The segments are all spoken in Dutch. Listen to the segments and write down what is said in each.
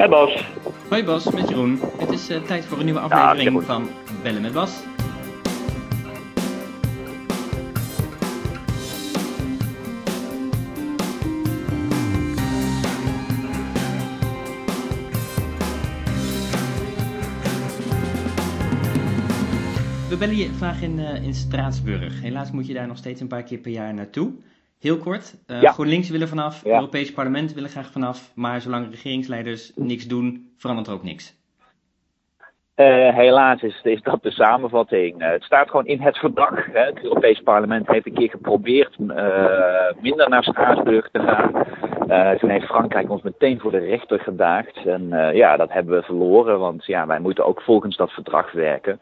Hey Bas. Hoi Bas, met Jeroen. Het is uh, tijd voor een nieuwe aflevering ja, van Bellen met Bas. We bellen je vandaag in, uh, in Straatsburg. Helaas moet je daar nog steeds een paar keer per jaar naartoe. Heel kort, uh, ja. GroenLinks willen vanaf, het Europees Parlement willen graag vanaf, maar zolang regeringsleiders niks doen, verandert er ook niks. Uh, helaas is, is, dat de samenvatting. Uh, het staat gewoon in het verdrag. Hè. Het Europees Parlement heeft een keer geprobeerd minder naar Straatsburg te gaan. toen heeft Frankrijk ons meteen voor de rechter gedaagd. En ja, dat hebben we verloren, want ja, wij moeten ook volgens dat verdrag werken.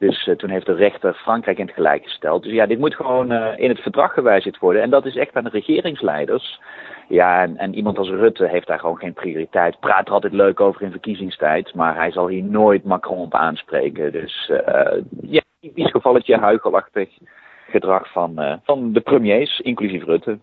Dus uh, toen heeft de rechter Frankrijk in het gelijk gesteld. Dus ja, dit moet gewoon uh, in het verdrag gewijzigd worden. En dat is echt aan de regeringsleiders. Ja, en, en, iemand als Rutte heeft daar gewoon geen prioriteit. Praat er altijd leuk over in verkiezingstijd, maar hij zal hier nooit Macron op aanspreken. Dus uh, ja, typisch gevalletje huigelachtig gedrag van, van de premiers, inclusief Rutte.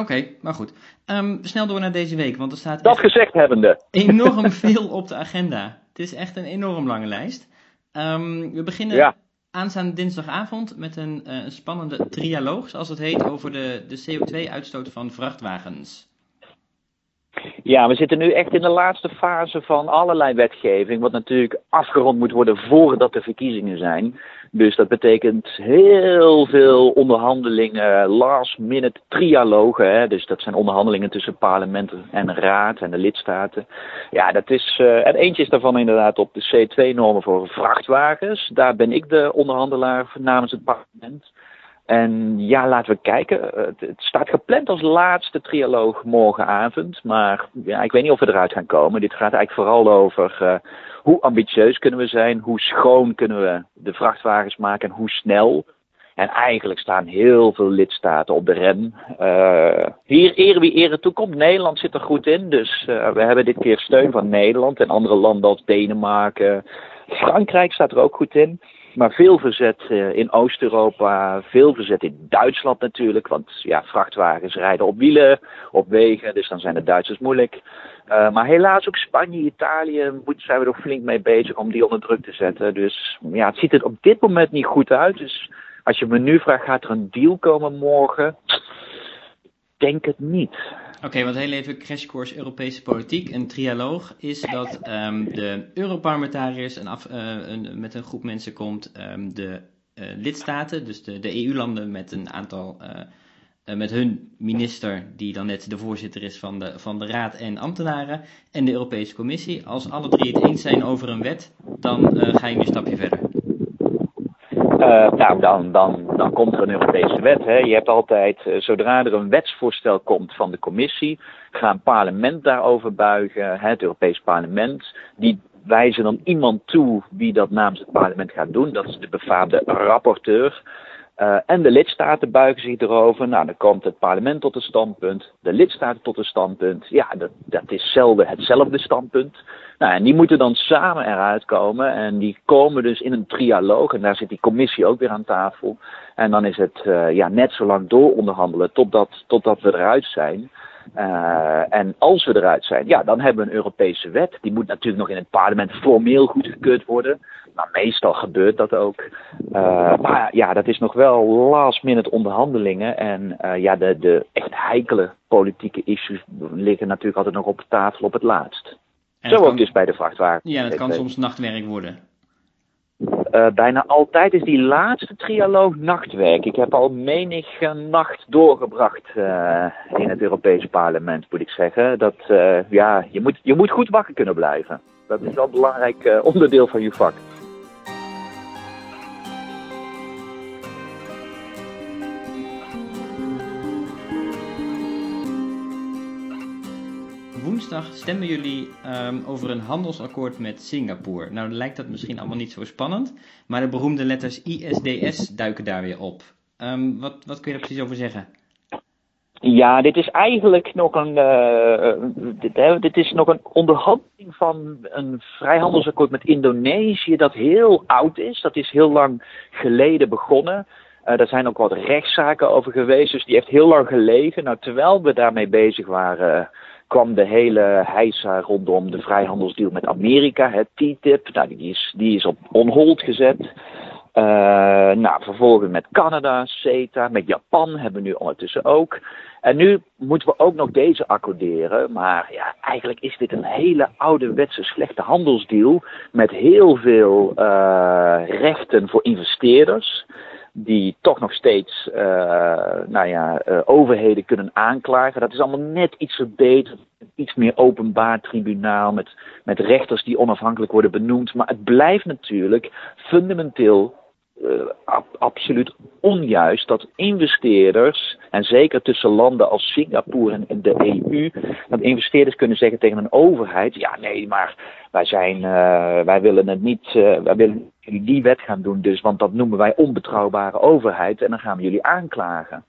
Oké, maar goed. Um, snel door naar deze week, want er staat. Dat gezegd hebbende. Enorm veel op de agenda. Het is echt een enorm lange lijst. Um, we beginnen ja. aanstaande dinsdagavond met een, uh, een, spannende trialoog, zoals het heet, over de, de CO2-uitstoot van vrachtwagens. Ja, we zitten nu echt in de laatste fase van allerlei wetgeving, wat natuurlijk afgerond moet worden voordat de verkiezingen zijn. Dus dat betekent heel veel onderhandelingen, last minute trialogen. Hè? Dus dat zijn onderhandelingen tussen parlement en raad en de lidstaten. Ja, dat is, uh, en eentje is daarvan inderdaad op de C2-normen voor vrachtwagens. Daar ben ik de onderhandelaar namens het parlement. En ja, laten we kijken. Het, het, staat gepland als laatste trialoog morgenavond. Maar ja, ik weet niet of we eruit gaan komen. Dit gaat eigenlijk vooral over uh, hoe ambitieus kunnen we zijn, hoe schoon kunnen we de vrachtwagens maken en hoe snel. En eigenlijk staan heel veel lidstaten op de rem. Uh, hier ere wie ere toekomt. Nederland zit er goed in. Dus we hebben dit keer steun van Nederland en andere landen als Denemarken. Frankrijk staat er ook goed in. Maar veel verzet uh, in Oost-Europa, veel verzet in Duitsland natuurlijk. Want ja, vrachtwagens rijden op wielen, op wegen, dus dan zijn de Duitsers moeilijk. Uh, maar helaas ook Spanje, Italië zijn we er flink mee bezig om die onder druk te zetten. Dus ja, het ziet er op dit moment niet goed uit. Dus als je me nu vraagt, gaat er een deal komen morgen? Denk het niet. Oké, want heel even crashcourse Europese politiek. Een trialoog is dat um, de Europarlementariërs een af, uh, een, met een groep mensen komt, um, de uh, lidstaten, dus de, de EU-landen met een aantal, uh, met hun minister, die dan net de voorzitter is van de, van de Raad en ambtenaren, en de Europese Commissie. Als alle drie het eens zijn over een wet, dan ga je een stapje verder. Uh, nou, dan, dan, dan komt er een Europese wet. Hè. Je hebt altijd, uh, zodra er een wetsvoorstel komt van de commissie, gaat een parlement daarover buigen, hè, het Europees Parlement. Die wijzen dan iemand toe wie dat namens het parlement gaat doen. Dat is de befaamde rapporteur. Uh, en de lidstaten buigen zich erover. Nou, dan komt het parlement tot een standpunt, de lidstaten tot een standpunt. Ja, dat, dat is zelden hetzelfde standpunt. Nou, en die moeten dan samen eruit komen. En die komen dus in een trialoog. En daar zit die commissie ook weer aan tafel. En dan is het uh, ja, net zo lang door onderhandelen totdat, totdat we eruit zijn. Uh, en als we eruit zijn, ja, dan hebben we een Europese wet. Die moet natuurlijk nog in het parlement formeel goedgekeurd worden. Nou, meestal gebeurt dat ook. Uh, maar ja, dat is nog wel last minute onderhandelingen. En uh, ja, de, de echt heikele politieke issues liggen natuurlijk altijd nog op tafel op het laatst. En Zo ook dus bij de vrachtwagen. Ja, dat kan soms nachtwerk worden. Uh, bijna altijd is die laatste trialoog nachtwerk. Ik heb al menige nacht doorgebracht uh, in het Europese parlement, moet ik zeggen. Dat, uh, ja, je moet, je moet goed wakker kunnen blijven. Dat is wel een belangrijk onderdeel van je vak. Stemmen jullie um, over een handelsakkoord met Singapore. Nou lijkt dat misschien allemaal niet zo spannend, maar de beroemde letters ISDS duiken daar weer op. Um, wat, wat kun je er precies over zeggen? Ja, dit is eigenlijk nog een, uh, dit, hè, dit, is nog een onderhandeling van een vrijhandelsakkoord met Indonesië dat heel oud is. Dat is heel lang geleden begonnen. Uh, daar zijn ook wat rechtszaken over geweest, dus die heeft heel lang gelegen. Nou, terwijl we daarmee bezig waren, kwam de hele heisa rondom de vrijhandelsdeal met Amerika, het TTIP. Nou, die is, die is op on gezet. Uh, nou, vervolgens met Canada, CETA, met Japan hebben we nu ondertussen ook. En nu moeten we ook nog deze accorderen. Maar ja, eigenlijk is dit een hele ouderwetse slechte handelsdeal. Met heel veel uh, rechten voor investeerders. Die toch nog steeds uh, nou ja, overheden kunnen aanklagen. Dat is allemaal net iets verbeterd. Iets meer openbaar tribunaal met, met rechters die onafhankelijk worden benoemd. Maar het blijft natuurlijk fundamenteel uh, absoluut onjuist dat investeerders, en zeker tussen landen als Singapore en de EU, dat investeerders kunnen zeggen tegen een overheid: ja, nee, maar wij, zijn, wij willen het niet, wij willen die wet gaan doen, dus, want dat noemen wij onbetrouwbare overheid en dan gaan we jullie aanklagen.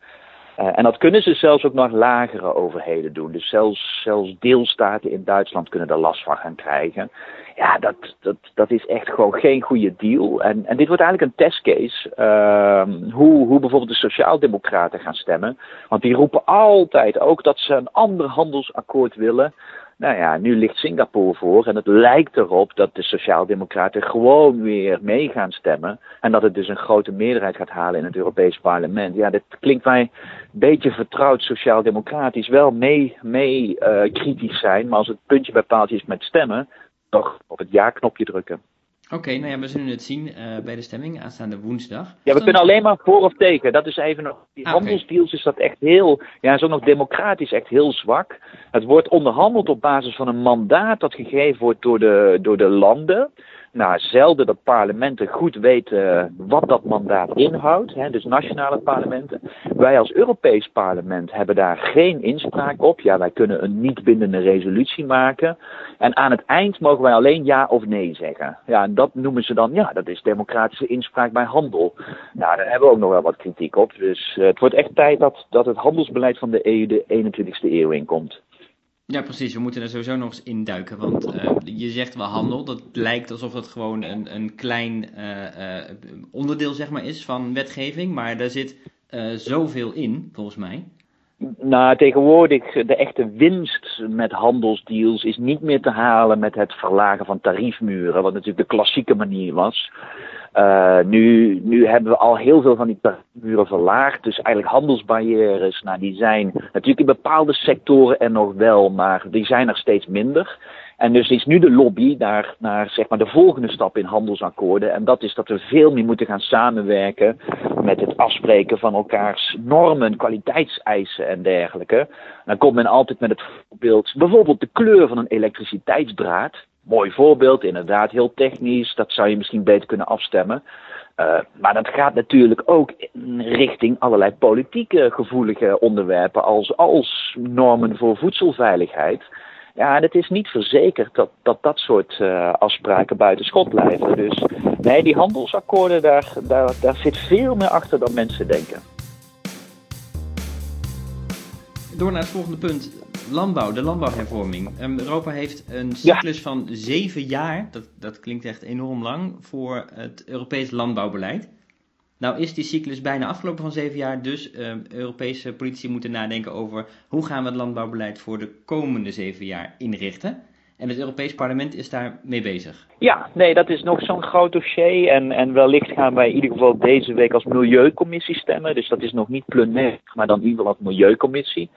Uh, en dat kunnen ze zelfs ook nog lagere overheden doen. Dus zelfs, zelfs deelstaten in Duitsland kunnen er last van gaan krijgen. Ja, dat, dat, dat is echt gewoon geen goede deal. En, en dit wordt eigenlijk een testcase. Uh, hoe, hoe bijvoorbeeld de Sociaaldemocraten gaan stemmen. Want die roepen altijd ook dat ze een ander handelsakkoord willen. Nou ja, nu ligt Singapore voor en het lijkt erop dat de Sociaaldemocraten gewoon weer mee gaan stemmen. En dat het dus een grote meerderheid gaat halen in het Europees Parlement. Ja, dit klinkt mij een beetje vertrouwd sociaal-democratisch. Wel mee, mee uh, kritisch zijn, maar als het puntje bij is met stemmen, toch op het ja-knopje drukken. Oké, nou ja, we zullen het zien uh, bij de stemming aanstaande woensdag. Ja, we kunnen alleen maar voor of tegen. Dat is even nog. Die ah, handelsdeals okay. is dat echt heel. Ja, is ook nog democratisch echt heel zwak. Het wordt onderhandeld op basis van een mandaat dat gegeven wordt door de, door de landen nou, zelden dat parlementen goed weten wat dat mandaat inhoudt, hè, dus nationale parlementen. Wij als Europees parlement hebben daar geen inspraak op. Ja, wij kunnen een niet bindende resolutie maken. En aan het eind mogen wij alleen ja of nee zeggen. Ja, en dat noemen ze dan, ja, dat is democratische inspraak bij handel. Nou, daar hebben we ook nog wel wat kritiek op. Dus uh, het wordt echt tijd dat, dat het handelsbeleid van de EU de 21ste eeuw inkomt. Ja, precies. We moeten er sowieso nog eens induiken. Want uh, je zegt wel handel. Dat lijkt alsof het gewoon een, een klein uh, uh, onderdeel zeg maar, is van wetgeving. Maar daar zit zoveel in, volgens mij. Nou, tegenwoordig de echte winst met handelsdeals is niet meer te halen met het verlagen van tariefmuren, wat natuurlijk de klassieke manier was. Uh, nu, nu hebben we al heel veel van die muren verlaagd. Dus eigenlijk handelsbarrières, nou, die zijn natuurlijk in bepaalde sectoren er nog wel, maar die zijn er steeds minder. En dus is nu de lobby naar, naar zeg maar de volgende stap in handelsakkoorden. En dat is dat we veel meer moeten gaan samenwerken met het afspreken van elkaars normen, kwaliteitseisen en dergelijke. Dan komt men altijd met het voorbeeld, bijvoorbeeld de kleur van een elektriciteitsdraad. Mooi voorbeeld, inderdaad, heel technisch. Dat zou je misschien beter kunnen afstemmen. Uh, maar dat gaat natuurlijk ook in richting allerlei politieke gevoelige onderwerpen als, als normen voor voedselveiligheid. Ja, en het is niet verzekerd dat dat, dat soort uh, afspraken buiten schot blijven. Dus nee, die handelsakkoorden, daar, daar, daar zit veel meer achter dan mensen denken. Door naar het volgende punt landbouw, de landbouwhervorming. Um, Europa heeft een cyclus ja. van zeven jaar, dat, dat klinkt echt enorm lang, voor het Europees landbouwbeleid. Nou is die cyclus bijna afgelopen van zeven jaar, dus um, Europese politici moeten nadenken over hoe gaan we het landbouwbeleid voor de komende zeven jaar inrichten. En het Europees Parlement is daar mee bezig. Ja, nee, dat is nog zo'n groot dossier. En, en wellicht gaan wij in ieder geval deze week als Milieucommissie stemmen. Dus dat is nog niet plenair, maar dan in ieder geval als Milieucommissie.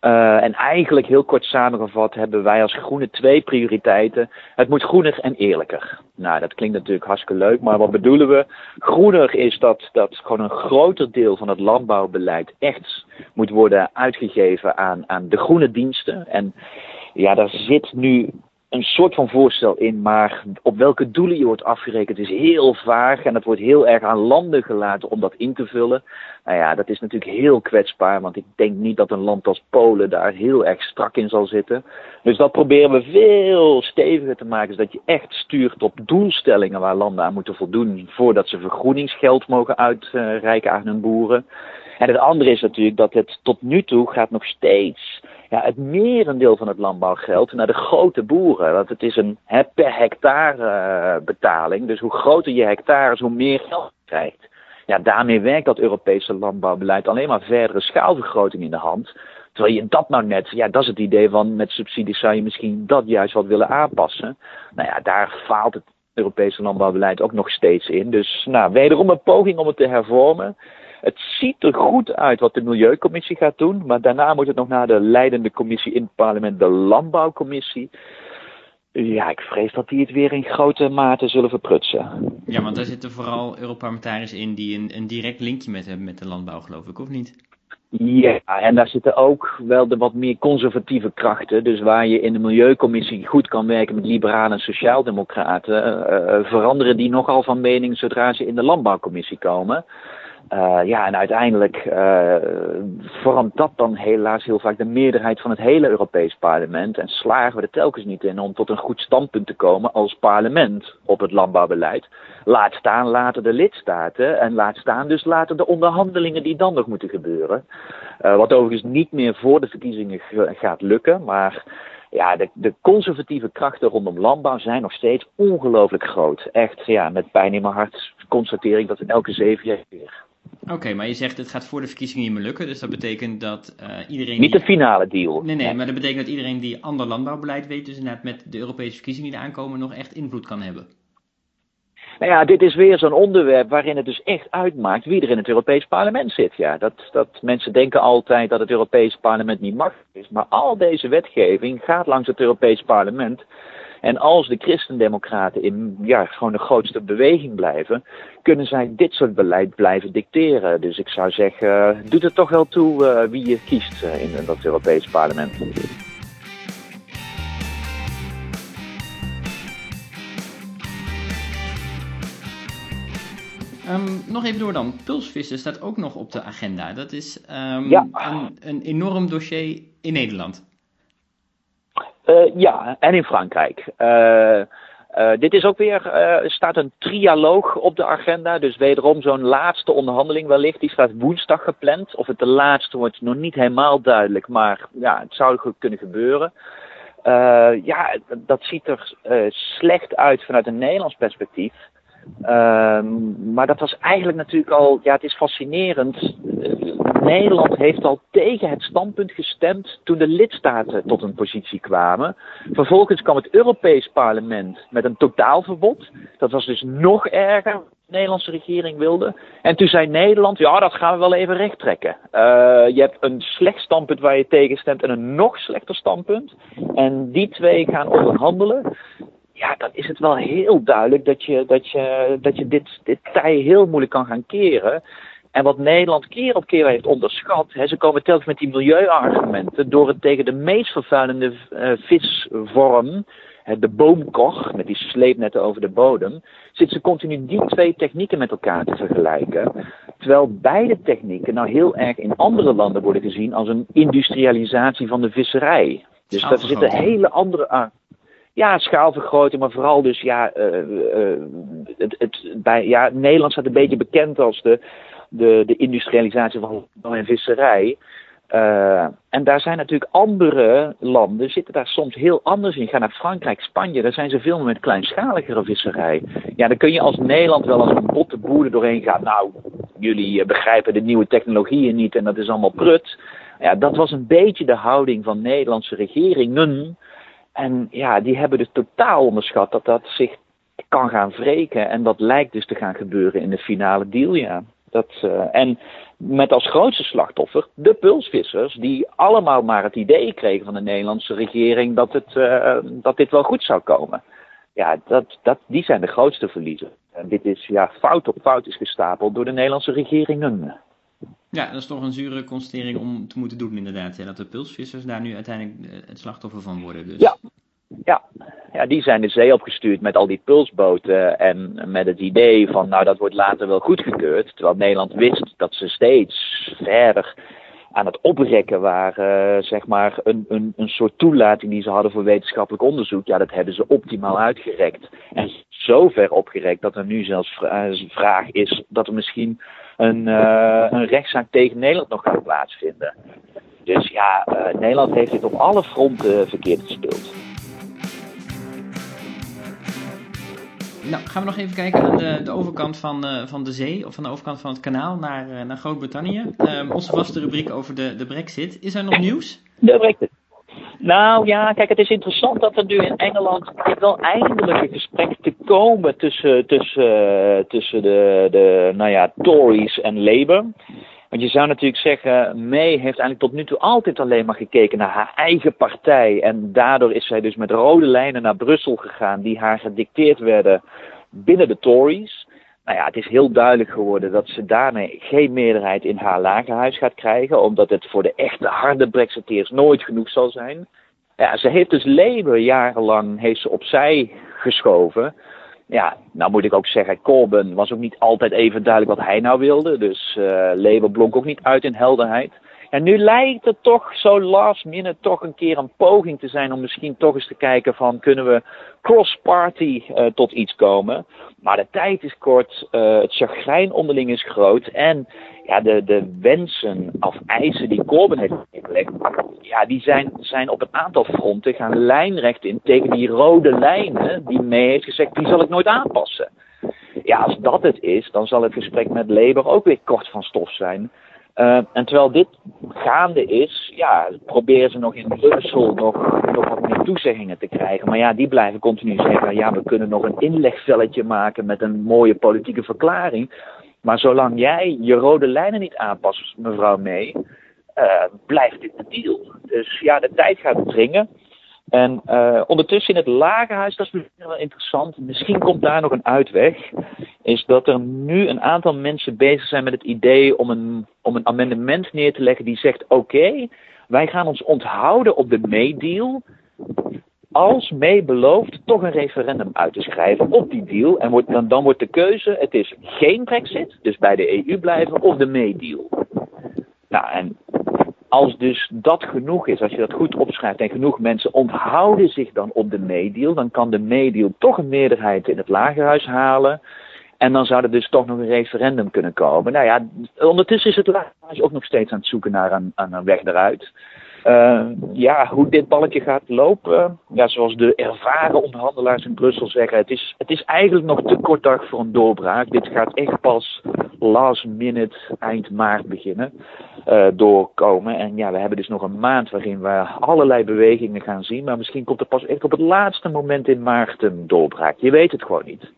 Uh, en eigenlijk heel kort samengevat hebben wij als Groene twee prioriteiten. Het moet groener en eerlijker. Nou, dat klinkt natuurlijk hartstikke leuk, maar wat bedoelen we? Groener is dat, dat gewoon een groter deel van het landbouwbeleid echt moet worden uitgegeven aan, aan de groene diensten. En ja, daar zit nu een soort van voorstel in, maar op welke doelen je wordt afgerekend is heel vaag en het wordt heel erg aan landen gelaten om dat in te vullen. Nou ja, dat is natuurlijk heel kwetsbaar, want ik denk niet dat een land als Polen daar heel erg strak in zal zitten. Dus dat proberen we veel steviger te maken, zodat je echt stuurt op doelstellingen waar landen aan moeten voldoen voordat ze vergroeningsgeld mogen uitreiken aan hun boeren. En het andere is natuurlijk dat het tot nu toe gaat nog steeds ja, het merendeel van het landbouwgeld naar de grote boeren. Want het is een per hectare uh, betaling. Dus hoe groter je hectares, hoe meer geld je krijgt. Ja, daarmee werkt dat Europese landbouwbeleid alleen maar verdere schaalvergroting in de hand. Terwijl je dat nou net, ja, dat is het idee van met subsidies zou je misschien dat juist wat willen aanpassen. Nou ja, daar faalt het Europese landbouwbeleid ook nog steeds in. Dus nou, wederom een poging om het te hervormen. Het ziet er goed uit wat de Milieucommissie gaat doen, maar daarna moet het nog naar de leidende commissie in het parlement, de Landbouwcommissie. Ja, ik vrees dat die het weer in grote mate zullen verprutsen. Ja, want daar zitten vooral Europarlementariërs in die een, een direct linkje met hebben met de landbouw, geloof ik, of niet? Ja, en daar zitten ook wel de wat meer conservatieve krachten. Dus waar je in de Milieucommissie goed kan werken met liberalen en sociaaldemocraten, uh, veranderen die nogal van mening zodra ze in de Landbouwcommissie komen. Uh, ja, en uiteindelijk uh, vormt dat dan helaas heel vaak de meerderheid van het hele Europees Parlement. En slagen we er telkens niet in om tot een goed standpunt te komen als parlement op het landbouwbeleid. Laat staan later de lidstaten en laat staan dus later de onderhandelingen die dan nog moeten gebeuren. Uh, wat overigens niet meer voor de verkiezingen gaat lukken, maar ja, de, de, conservatieve krachten rondom landbouw zijn nog steeds ongelooflijk groot. Echt, ja, met pijn in mijn hart constateer ik dat in elke zeven jaar weer. Oké, maar je zegt het gaat voor de verkiezingen niet meer lukken. Dus dat betekent dat uh, iedereen. Niet de finale deal. Nee, nee, maar dat betekent dat iedereen die ander landbouwbeleid weet, dus inderdaad met de Europese verkiezingen die aankomen, nog echt invloed kan hebben. Nou ja, dit is weer zo'n onderwerp waarin het dus echt uitmaakt wie er in het Europees Parlement zit. Ja, dat, dat mensen denken altijd dat het Europees Parlement niet machtig is. Maar al deze wetgeving gaat langs het Europees Parlement. En als de christendemocraten in ja, gewoon de grootste beweging blijven, kunnen zij dit soort beleid blijven dicteren. Dus ik zou zeggen, doet het toch wel toe uh, wie je kiest uh, in dat Europees parlement. Um, nog even door dan. Pulsvissen staat ook nog op de agenda. Dat is um, ja. een, een enorm dossier in Nederland. Uh, ja, en in Frankrijk. Uh, uh, dit is ook weer, er staat een trialoog op de agenda. Dus wederom zo'n laatste onderhandeling wellicht. Die staat woensdag gepland. Of het de laatste wordt nog niet helemaal duidelijk. Maar ja, het zou kunnen gebeuren. ja, dat ziet er slecht uit vanuit een Nederlands perspectief. Um, maar dat was eigenlijk natuurlijk al, ja, het is fascinerend. Nederland heeft al tegen het standpunt gestemd toen de lidstaten tot een positie kwamen. Vervolgens kwam het Europees Parlement met een totaalverbod. Dat was dus nog erger wat de Nederlandse regering wilde. En toen zei Nederland, ja, dat gaan we wel even rechttrekken. Uh, je hebt een slecht standpunt waar je tegen stemt en een nog slechter standpunt. En die twee gaan onderhandelen ja, dan is het wel heel duidelijk dat je, dat je, dat je dit, dit tij heel moeilijk kan gaan keren. En wat Nederland keer op keer heeft onderschat, hè, ze komen telkens met die milieuargumenten door het tegen de meest vervuilende uh, visvorm, hè, de boomkor, met die sleepnetten over de bodem, zitten ze continu die twee technieken met elkaar te vergelijken. Terwijl beide technieken nou heel erg in andere landen worden gezien als een industrialisatie van de visserij. Dus daar zitten hele andere ja, schaalvergroting, maar vooral dus ja, uh, uh, het, het, bij, ja, Nederland staat een beetje bekend als de, de, de industrialisatie van, van een visserij. Uh, en daar zijn natuurlijk andere landen, zitten daar soms heel anders in. Ga naar Frankrijk, Spanje, daar zijn ze veel meer met kleinschaligere visserij. Ja, dan kun je als Nederland wel als een botte boer doorheen gaan. Nou, jullie begrijpen de nieuwe technologieën niet en dat is allemaal prut. Ja, dat was een beetje de houding van Nederlandse regeringen en ja, die hebben dus totaal onderschat dat dat zich kan gaan wreken. En dat lijkt dus te gaan gebeuren in de finale deal, ja. Dat, uh, en met als grootste slachtoffer de pulsvissers, die allemaal maar het idee kregen van de Nederlandse regering dat, het, uh, dat dit wel goed zou komen. Ja, dat, dat, die zijn de grootste verliezers. En dit is ja, fout op fout is gestapeld door de Nederlandse regeringen. Ja, dat is toch een zure constatering om te moeten doen, inderdaad. Ja, dat de pulsvissers daar nu uiteindelijk eh, het slachtoffer van worden. Dus. Ja. Ja. ja, die zijn de zee opgestuurd met al die pulsboten en met het idee van, nou, dat wordt later wel goedgekeurd. Terwijl Nederland wist dat ze steeds verder aan het oprekken waren, zeg maar, een, een, een soort toelating die ze hadden voor wetenschappelijk onderzoek. Ja, dat hebben ze optimaal uitgerekt. En zo ver opgerekt dat er nu zelfs vraag is dat er misschien een, uh, een rechtszaak tegen Nederland nog gaat plaatsvinden. Dus ja, uh, Nederland heeft dit op alle fronten verkeerd gespeeld. Nou, gaan we nog even kijken aan de, de overkant van, uh, van de zee, of van de overkant van het kanaal naar, naar Groot-Brittannië. Um, onze vaste rubriek over de, de brexit. Is er nog nieuws? De brexit. Nou ja, kijk, het is interessant dat er nu in Engeland wel eindelijk een gesprek te komen tussen, tussen, tussen de, de nou ja, Tories en Labour. Want je zou natuurlijk zeggen, May heeft eigenlijk tot nu toe altijd alleen maar gekeken naar haar eigen partij. En daardoor is zij dus met rode lijnen naar Brussel gegaan, die haar gedicteerd werden binnen de Tories. Nou ja, het is heel duidelijk geworden dat ze daarmee geen meerderheid in haar lagerhuis gaat krijgen, omdat het voor de echte harde Brexiteers nooit genoeg zal zijn. Ja, ze heeft dus Labour jarenlang heeft ze opzij geschoven. Ja, nou moet ik ook zeggen, Corbyn was ook niet altijd even duidelijk wat hij nou wilde. Dus uh, Labour blonk ook niet uit in helderheid. En nu lijkt het toch zo last minute toch een keer een poging te zijn om misschien toch eens te kijken van kunnen we cross-party uh, tot iets komen. Maar de tijd is kort, uh, het chagrijn onderling is groot en ja, de, de wensen of eisen die Corbyn heeft neergelegd, ja, die zijn, zijn op een aantal fronten gaan lijnrecht in tegen die rode lijnen die mee heeft gezegd, die zal ik nooit aanpassen. Ja, als dat het is, dan zal het gesprek met Labour ook weer kort van stof zijn. Uh, en terwijl dit gaande is, ja, proberen ze nog in Brussel nog, nog wat meer toezeggingen te krijgen. Maar ja, die blijven continu zeggen, ja, we kunnen nog een inlegvelletje maken met een mooie politieke verklaring. Maar zolang jij je rode lijnen niet aanpast, mevrouw May, uh, blijft dit de deal. Dus ja, de tijd gaat dringen. En uh, ondertussen in het lagerhuis, dat is misschien wel interessant, misschien komt daar nog een uitweg, is dat er nu een aantal mensen bezig zijn met het idee om een, om een amendement neer te leggen die zegt, oké, wij gaan ons onthouden op de May-deal, als May belooft toch een referendum uit te schrijven op die deal. En wordt, dan, dan wordt de keuze, het is geen brexit, dus bij de EU blijven, of de May-deal. Nou, en als dus dat genoeg is, als je dat goed opschrijft en genoeg mensen onthouden zich dan op de May-deal, dan kan de May-deal toch een meerderheid in het lagerhuis halen. En dan zou er dus toch nog een referendum kunnen komen. Nou ja, ondertussen is het lagerhuis ook nog steeds aan het zoeken naar een, een weg eruit. Uh, ja, hoe dit balletje gaat lopen, ja, zoals de ervaren onderhandelaars in Brussel zeggen, het is, het is eigenlijk nog te kort dag voor een doorbraak. Dit gaat echt pas last minute, eind maart beginnen, uh, doorkomen. En ja, we hebben dus nog een maand waarin we allerlei bewegingen gaan zien, maar misschien komt er pas echt op het laatste moment in maart een doorbraak. Je weet het gewoon niet.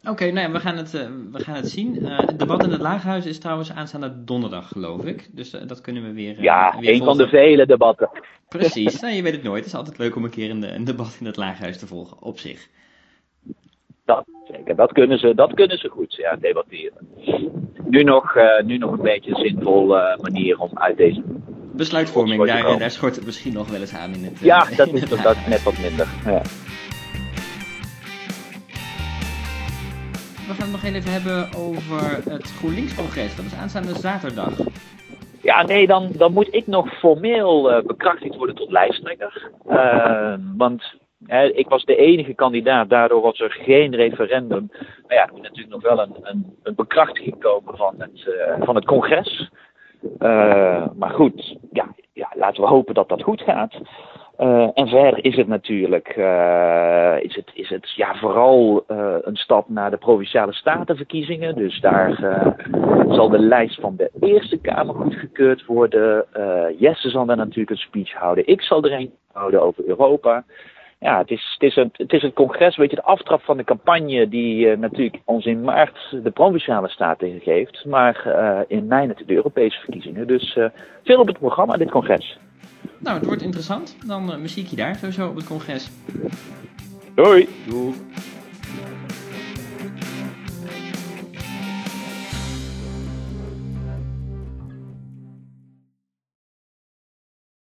Oké, okay, nou ja, we, gaan het, uh, we gaan het zien. Uh, het debat in het Laaghuis is trouwens aanstaande donderdag, geloof ik. Dus uh, dat kunnen we weer. ja, weer een van de vele debatten. Precies, nou, je weet het nooit. Het is altijd leuk om een keer een, een debat in het Laaghuis te volgen, op zich. Dat zeker, dat kunnen ze, dat kunnen ze goed, ja, debatteren. Nu nog, nu nog een beetje een zinvolle manier om uit deze. Besluitvorming, daar, daar schort het misschien nog wel eens aan in het. Ja, dat is dat net wat minder. Ja. We gaan het nog even hebben over het GroenLinks-congres. Dat is aanstaande zaterdag. Ja, nee, dan, dan moet ik nog formeel uh, bekrachtigd worden tot lijsttrekker. Uh, want ik was de enige kandidaat, daardoor was er geen referendum. Maar ja, er moet natuurlijk nog wel een, een, een bekrachtiging komen van het, uh, van het congres. maar goed, ja, ja, laten we hopen dat dat goed gaat. Uh, en verder is het natuurlijk uh, is het, is het, ja, vooral uh, een stap naar de provinciale statenverkiezingen. Dus daar zal de lijst van de Eerste Kamer goedgekeurd worden. Jesse zal daar natuurlijk een speech houden. Ik zal er een houden over Europa. Ja, het is, het, is een, het is een congres, weet je, de aftrap van de campagne die natuurlijk ons in maart de provinciale staten geeft. Maar in mei natuurlijk de Europese verkiezingen. Dus veel op het programma, dit congres. Nou, het wordt interessant. Dan uh, muziekje daar sowieso op het congres. Doei. Doei.